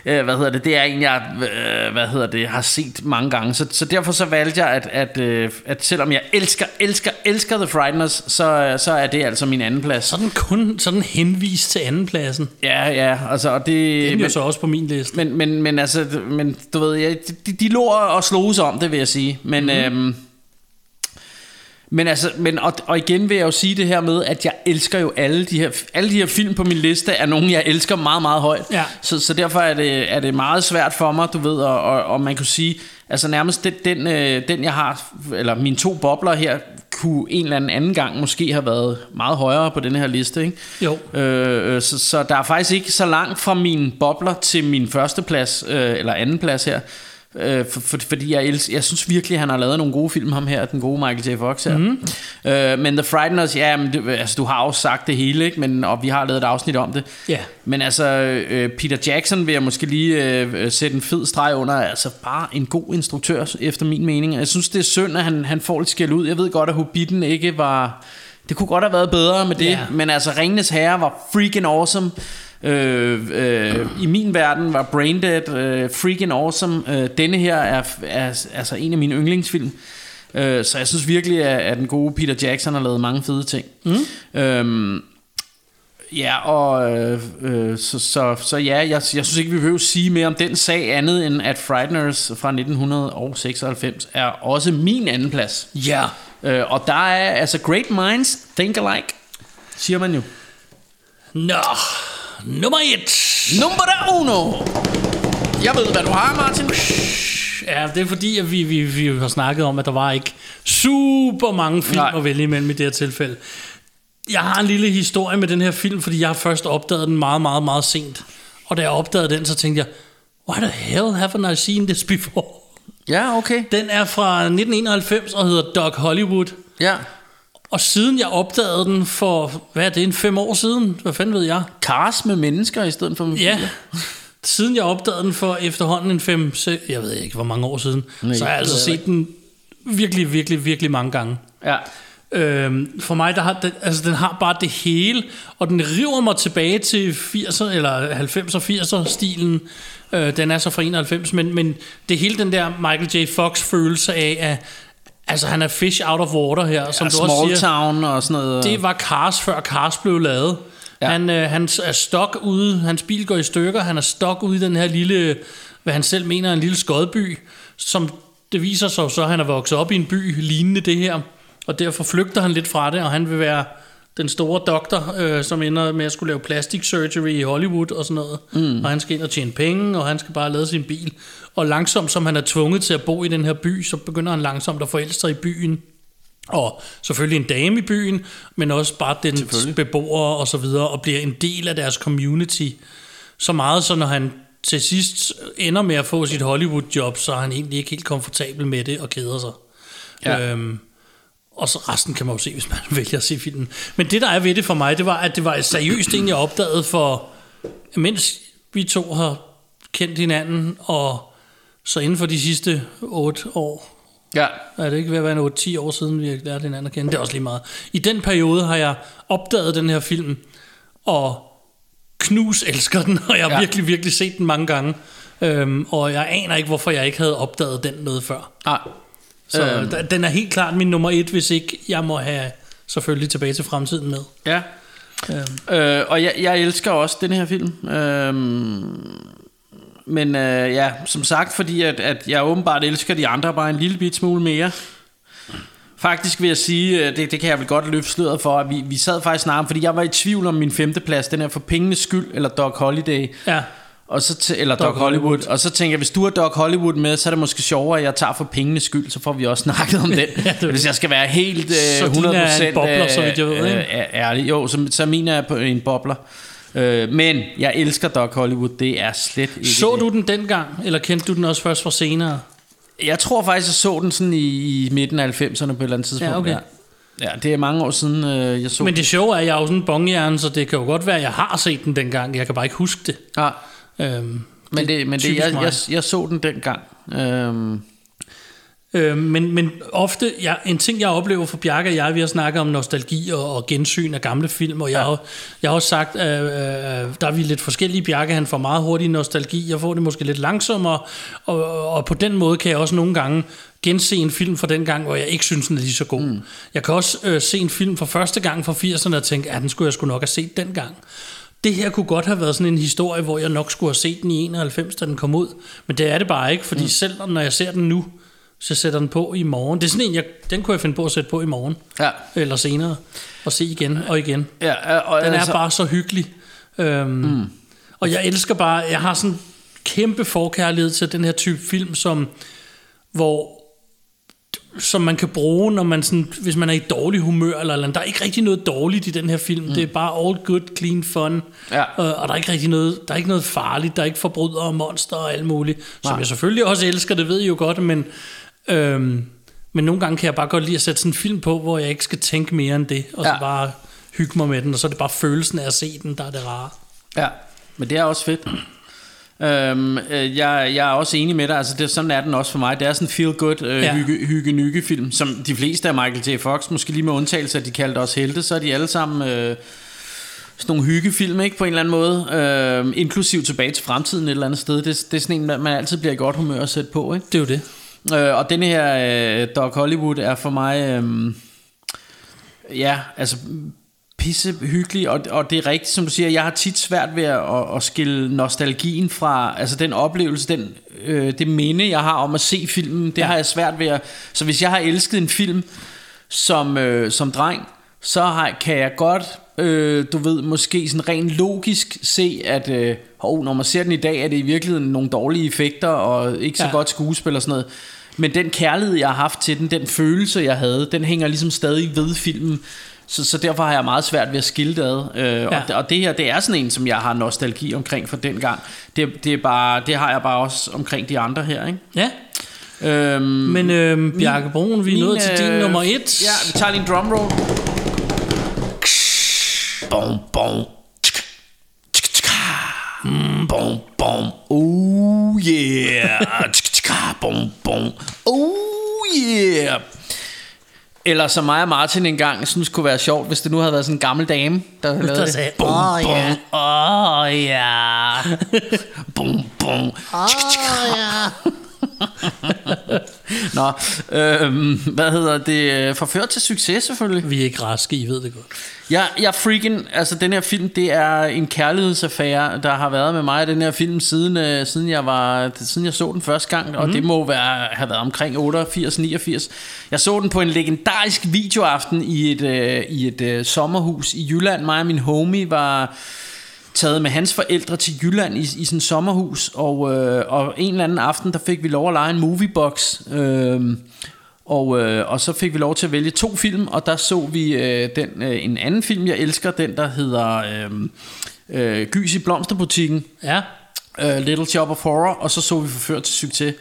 øh, hvad hedder det, det er en, jeg øh, hvad hedder det, har set mange gange. Så, så derfor så valgte jeg, at, at, øh, at selvom jeg elsker, elsker, elsker The Frighteners, så, så er det altså min anden plads. Så den kun sådan henvist til andenpladsen. Ja, ja, altså, og det... Den er jo men- så også på min liste. men, men, men altså, men du ved, ja, de, de lå og sloges om det, vil jeg sige. Men, mm-hmm. øhm, men altså, men, og, og igen vil jeg jo sige det her med, at jeg elsker jo alle de her, alle de her film på min liste, er nogen, jeg elsker meget, meget højt. Ja. Så, så derfor er det, er det meget svært for mig, du ved, og, og, og man kunne sige, altså nærmest den, den, øh, den, jeg har, eller mine to bobler her, kunne en eller anden anden gang måske have været meget højere på den her liste, ikke? Jo. Øh, øh, så, så der er faktisk ikke så langt fra mine bobler til min første plads, øh, eller anden plads her. Øh, for, for, fordi jeg, els- jeg synes virkelig, han har lavet nogle gode film, ham her, den gode Michael J. Fox her. Mm. Øh, men The Frighteners, ja, men det, altså, du har jo sagt det hele, ikke? Men, og vi har lavet et afsnit om det. Ja. Men altså, øh, Peter Jackson vil jeg måske lige øh, sætte en fed streg under. Altså bare en god instruktør, efter min mening. Jeg synes, det er synd, at han, han får lidt skæld ud. Jeg ved godt, at Hobbiten ikke var... Det kunne godt have været bedre med det. Ja. Men altså, Ringenes Herre var freaking awesome. Øh, øh, I min verden var Braindead øh, freaking awesome. Øh, denne her er, er altså en af mine yndlingsfilm. Øh, så jeg synes virkelig, at, at den gode Peter Jackson har lavet mange fede ting. Mm. Øhm, Ja, og øh, øh, så, så, så ja, jeg, jeg synes ikke, vi behøver sige mere om den sag, andet end at Frighteners fra 1996 er også min anden plads. Ja. Øh, og der er, altså, great minds think alike, siger man jo. Nå, nummer et. Nummer uno! Jeg ved, hvad du har, Martin. Ja, det er fordi, at vi, vi, vi har snakket om, at der var ikke super mange film Nej. at vælge imellem i det her tilfælde. Jeg har en lille historie med den her film, fordi jeg har først opdaget den meget, meget, meget sent. Og da jeg opdagede den, så tænkte jeg, why the hell haven't I seen this before? Ja, okay. Den er fra 1991 og hedder Doc Hollywood. Ja. Og siden jeg opdagede den for, hvad er det, en fem år siden? Hvad fanden ved jeg? Cars med mennesker i stedet for med Ja, siden jeg opdagede den for efterhånden en fem, se, jeg ved ikke hvor mange år siden, Nej, så har jeg altså set den virkelig, virkelig, virkelig mange gange. Ja. Øhm, for mig, der har den, altså, den har bare det hele, og den river mig tilbage til 80'er, eller 90'er, 80'er stilen. Øh, den er så fra 91, men, men det hele den der Michael J. Fox følelse af, at altså, han er fish out of water her, som ja du også small siger. town og sådan noget. Det var Cars, før Cars blev lavet. Ja. Han, øh, han er stok ude, hans bil går i stykker, han er stok ude i den her lille, hvad han selv mener er en lille skodby, som det viser sig så, at han er vokset op i en by lignende det her, og derfor flygter han lidt fra det, og han vil være den store doktor, øh, som ender med at skulle lave plastic surgery i Hollywood og sådan noget. Mm. Og han skal ind og tjene penge, og han skal bare lade sin bil. Og langsomt, som han er tvunget til at bo i den her by, så begynder han langsomt at forelske sig i byen. Og selvfølgelig en dame i byen, men også bare den beboere og så videre, og bliver en del af deres community. Så meget, så når han til sidst ender med at få sit Hollywood-job, så er han egentlig ikke helt komfortabel med det og keder sig. Ja. Øhm, og så resten kan man jo se, hvis man vælger at se filmen. Men det, der er ved det for mig, det var, at det var et seriøst ting, jeg opdagede for, mens vi to har kendt hinanden, og så inden for de sidste otte år, Ja. er det ikke ved at være en 8-10 år siden, vi har lært hinanden at kende? Det er også lige meget. I den periode har jeg opdaget den her film, og knus elsker den, og jeg har Ja. virkelig, virkelig set den mange gange. Øhm, og jeg aner ikke, hvorfor jeg ikke havde opdaget den noget før. Nej. Så Øhm. den er helt klart min nummer et, hvis ikke jeg må have selvfølgelig tilbage til fremtiden med. Ja. Øhm. Øh, og jeg, jeg elsker også den her film. Øhm, men øh, ja, som sagt, fordi at, at jeg åbenbart elsker de andre bare en lille bit smule mere. Faktisk vil jeg sige, øh, det, det kan jeg vel godt løfte sløret for, at vi, vi sad faktisk snart, fordi jeg var i tvivl om min femteplads, den er for pengenes skyld, eller Doc Holiday. Ja, Og så eller Doc, Doc Hollywood. Hollywood. Og så tænker jeg, hvis du har Doc Hollywood med, så er det måske sjovere, at jeg tager for pengenes skyld, så får vi også snakket om den. det er Hvis det. jeg skal være helt øh, Så 100% din er en bobler, så vidt jeg ved, øh, ikke? øh, ærlig. Jo, så, så min er på en bobler. Øh, men jeg elsker Doc Hollywood, det er slet ikke så det. du den dengang, eller kendte du den også først fra senere? Jeg tror faktisk, jeg så den sådan i, i midten af 90'erne på et eller andet tidspunkt. Ja, okay. ja, det er mange år siden, øh, jeg så Men det sjove er, at jeg er jo sådan en bonghjerne, så det kan jo godt være, at jeg har set den dengang. Jeg kan bare ikke huske det. Ja, Øhm, men det, men det, jeg, jeg, jeg så den dengang. Øhm, Øh, men, men ofte, ja, en ting jeg oplever for Bjarke og jeg, vi har snakket om nostalgi og, og gensyn af gamle film, og jeg, Ja. har, jeg har også sagt, at øh, der er vi lidt forskellige. Bjarke han får meget hurtig nostalgi, jeg får det måske lidt langsommere, og, og på den måde kan jeg også nogle gange gense en film fra den gang, hvor jeg ikke synes, den er lige så god. Mm. Jeg kan også øh, se en film for første gang fra 80'erne og tænke, at den skulle jeg sgu nok have set dengang. Det her kunne godt have været sådan en historie, hvor jeg nok skulle have set den i 91, da den kom ud. Men det er det bare ikke, fordi mm. selv når jeg ser den nu, så sætter den på i morgen. Det er sådan en, jeg, den kunne jeg finde på at sætte på i morgen. Ja. Eller senere. Og se igen og igen. Ja, og Den er altså- bare så hyggelig. Øhm, mm. Og jeg elsker bare, jeg har sådan kæmpe forkærlighed til den her type film, som, hvor som man kan bruge, når man sådan, hvis man er i dårlig humør, eller, eller andet. der er ikke rigtig noget dårligt i den her film. Mm. Det er bare all good, clean fun. Ja. Og, og der er ikke rigtig noget, der er ikke noget farligt, der er ikke forbrydere og monster og alt muligt. Som Nej. jeg selvfølgelig også elsker, det ved I jo godt, men, øhm, men nogle gange kan jeg bare godt lide at sætte sådan en film på, hvor jeg ikke skal tænke mere end det, og så Ja. bare hygge mig med den, og så er det bare følelsen af at se den, der er det rare. Ja, men det er også fedt. Øhm, øh, jeg, jeg er også enig med dig, altså det, sådan er den også for mig. Det er sådan en feel-good øh, Ja. ja. hygge, hygge nygge film, som de fleste af Michael J. Fox, måske lige med undtagelse, at de kaldte os helte, så er de alle sammen øh, sådan nogle hyggefilm, ikke, på en eller anden måde. Øh, inklusiv tilbage til fremtiden et eller andet sted. Det, det er sådan en, man altid bliver i godt humør at sætte på, ikke? Det er jo det. Øh, og denne her øh, Doc Hollywood er for mig, øh, ja, altså pisse hyggelig, og, og det er rigtigt, som du siger, jeg har tit svært ved at, at, at skille nostalgien fra, altså den oplevelse, den, øh, det minde, jeg har om at se filmen, det ja. har jeg svært ved at, så hvis jeg har elsket en film som, øh, som dreng, så har, kan jeg godt, øh, du ved, måske sådan rent logisk se, at øh, når man ser den i dag, er det i virkeligheden nogle dårlige effekter, og ikke så ja. godt skuespil og sådan noget. Men den kærlighed, jeg har haft til den, den følelse, jeg havde, den hænger ligesom stadig ved filmen. Så, så derfor har jeg meget svært ved at skille det ad. Øh, ja. og, det- og det her, det er sådan en, som jeg har nostalgi omkring fra den gang. Det, det, er bare, det har jeg bare også omkring de andre her, ikke? Ja, Øhm, men øh, Bjarke Broen, vi er nået til din øh, nummer et. Ja, vi tager lige en drumroll. Bom, bom. Mm, Bom, bom. Oh yeah. Bom, bom. Oh yeah. Eller som mig og Martin engang synes kunne være sjovt, hvis det nu havde været sådan en gammel dame, der havde lavet Der det. sagde, Bum, "Åh, bum. ja." Åh ja. Bum, bum. Nå, øhm, hvad hedder det? Forført til succes selvfølgelig. Vi er ikke raske, I ved det godt. Jeg, jeg freaking, altså den her film, det er en kærlighedsaffære, der har været med mig, den her film, siden, øh, siden, jeg, var, siden jeg så den første gang, mm. og det må være, have været omkring 88-89. Jeg så den på en legendarisk videoaften i et, øh, i et øh, sommerhus i Jylland. Mig og min homie var taget med hans forældre til Jylland i, i sådan sommerhus, og, øh, og en eller anden aften, der fik vi lov at lege en moviebox, øh, og, øh, og så fik vi lov til at vælge to film, og der så vi øh, den, øh, en anden film, jeg elsker, den der hedder øh, øh, Gys i Blomsterbutikken, Ja, øh, Little Shop of Horror, og så så vi Forført til Succes.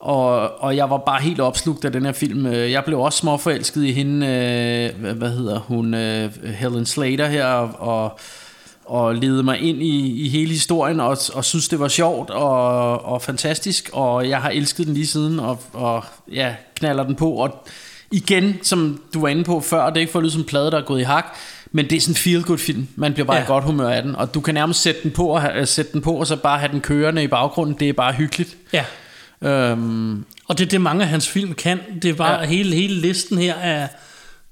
Og, og jeg var bare helt opslugt af den her film. Øh, Jeg blev også småforelsket i hende, øh, hvad, hvad hedder hun, øh, Helen Slater her, og, og, og ledede mig ind i, i hele historien, og, og synes det var sjovt og, og fantastisk, og jeg har elsket den lige siden, og, og ja, knaller den på. Og igen, som du var inde på før, det er ikke for at lyde som en plade, der er gået i hak, men det er sådan en feel-good film. Man bliver bare Ja. i godt humør af den, og du kan nærmest sætte den på og, sætte den på, og så bare have den kørende i baggrunden. Det er bare hyggeligt. ja. Øhm, Og det er det, mange af hans film kan. Det er bare ja. Ja. hele, hele listen her af...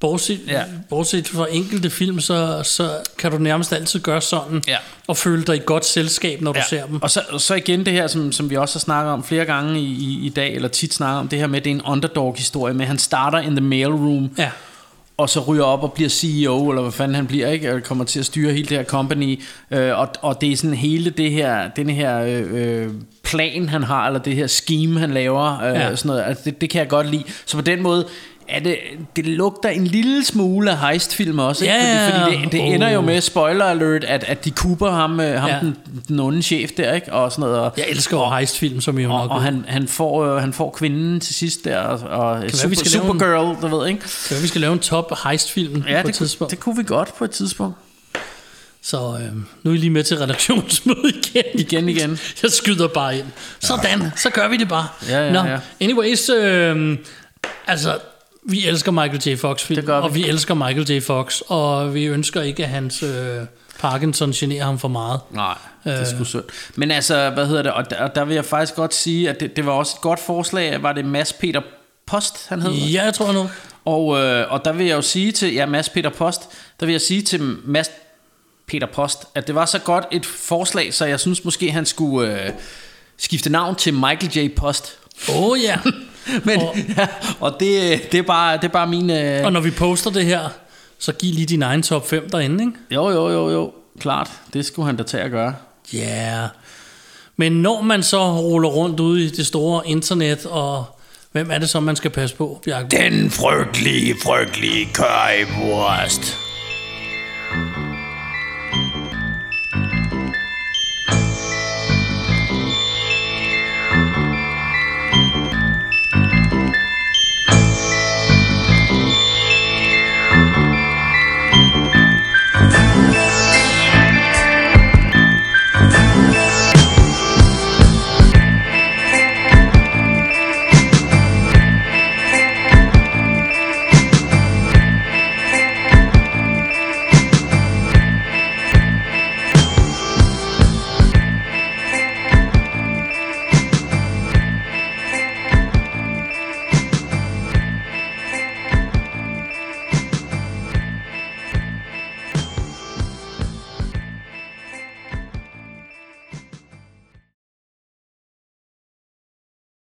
Bortset, ja. Bortset fra enkelte film, så, så kan du nærmest altid gøre sådan, Ja. og føle dig i godt selskab, når du ser dem. Og så, og så igen det her, som, som vi også har snakket om flere gange i, i, i dag, eller tit snakket om, det her med, at det er en underdog-historie med, han starter in the mailroom, Ja. og så ryger op og bliver CEO, eller hvad fanden han bliver, ikke? Og kommer til at styre hele det her company. Øh, og, og det er sådan hele det her, den her øh, øh, plan, han har, eller det her scheme, han laver, øh, ja. sådan noget. Altså, det, det kan jeg godt lide. Så på den måde, er det, det lugter en lille smule af heistfilm også, ikke? Ja, fordi, fordi det, det ender jo oh. med, spoiler alert, at, at de kuber ham, øh, ham Ja. den, den onde chef der, ikke? Og sådan noget. Og, Jeg elsker jo heistfilm, som I jo og, nok og han, han, får, øh, han får kvinden til sidst der, og, og være, super, vi skal lave en- Supergirl, du ved, ikke? Så vi skal lave en top heistfilm Ja, på det, et tidspunkt. det kunne vi godt på et tidspunkt. Så øh, nu er I lige med til redaktionsmøde igen. Igen, igen. Jeg skyder bare ind. Sådan, så gør vi det bare. Ja, ja, Nå, ja. anyways, øh, altså, vi elsker Michael J. Fox film, Det gør vi. og vi elsker Michael J. Fox, og vi ønsker ikke, at hans øh, Parkinson generer ham for meget. Nej, det er Øh. sgu synd. Men altså, hvad hedder det, og der, og der vil jeg faktisk godt sige, at det, det var også et godt forslag, var det Mads Peter Post, han hed? Ja, jeg tror nu. Og, øh, og der vil jeg jo sige til, ja, Mads Peter Post, der vil jeg sige til Mads Peter Post, at det var så godt et forslag, så jeg synes måske, han skulle øh, skifte navn til Michael J. Post. Åh oh, ja. Men, Og- ja, og det, det, er bare, det er bare min... Øh, og når vi poster det her, så giv lige din egen top 5 derinde, ikke? jo, jo, jo, jo, klart. Det skulle han da tage at gøre. Ja. Yeah. Men når man så ruller rundt ude i det store internet, og hvem er det så, man skal passe på, Bjarke? Den frygtelige, frygtelige currywurst.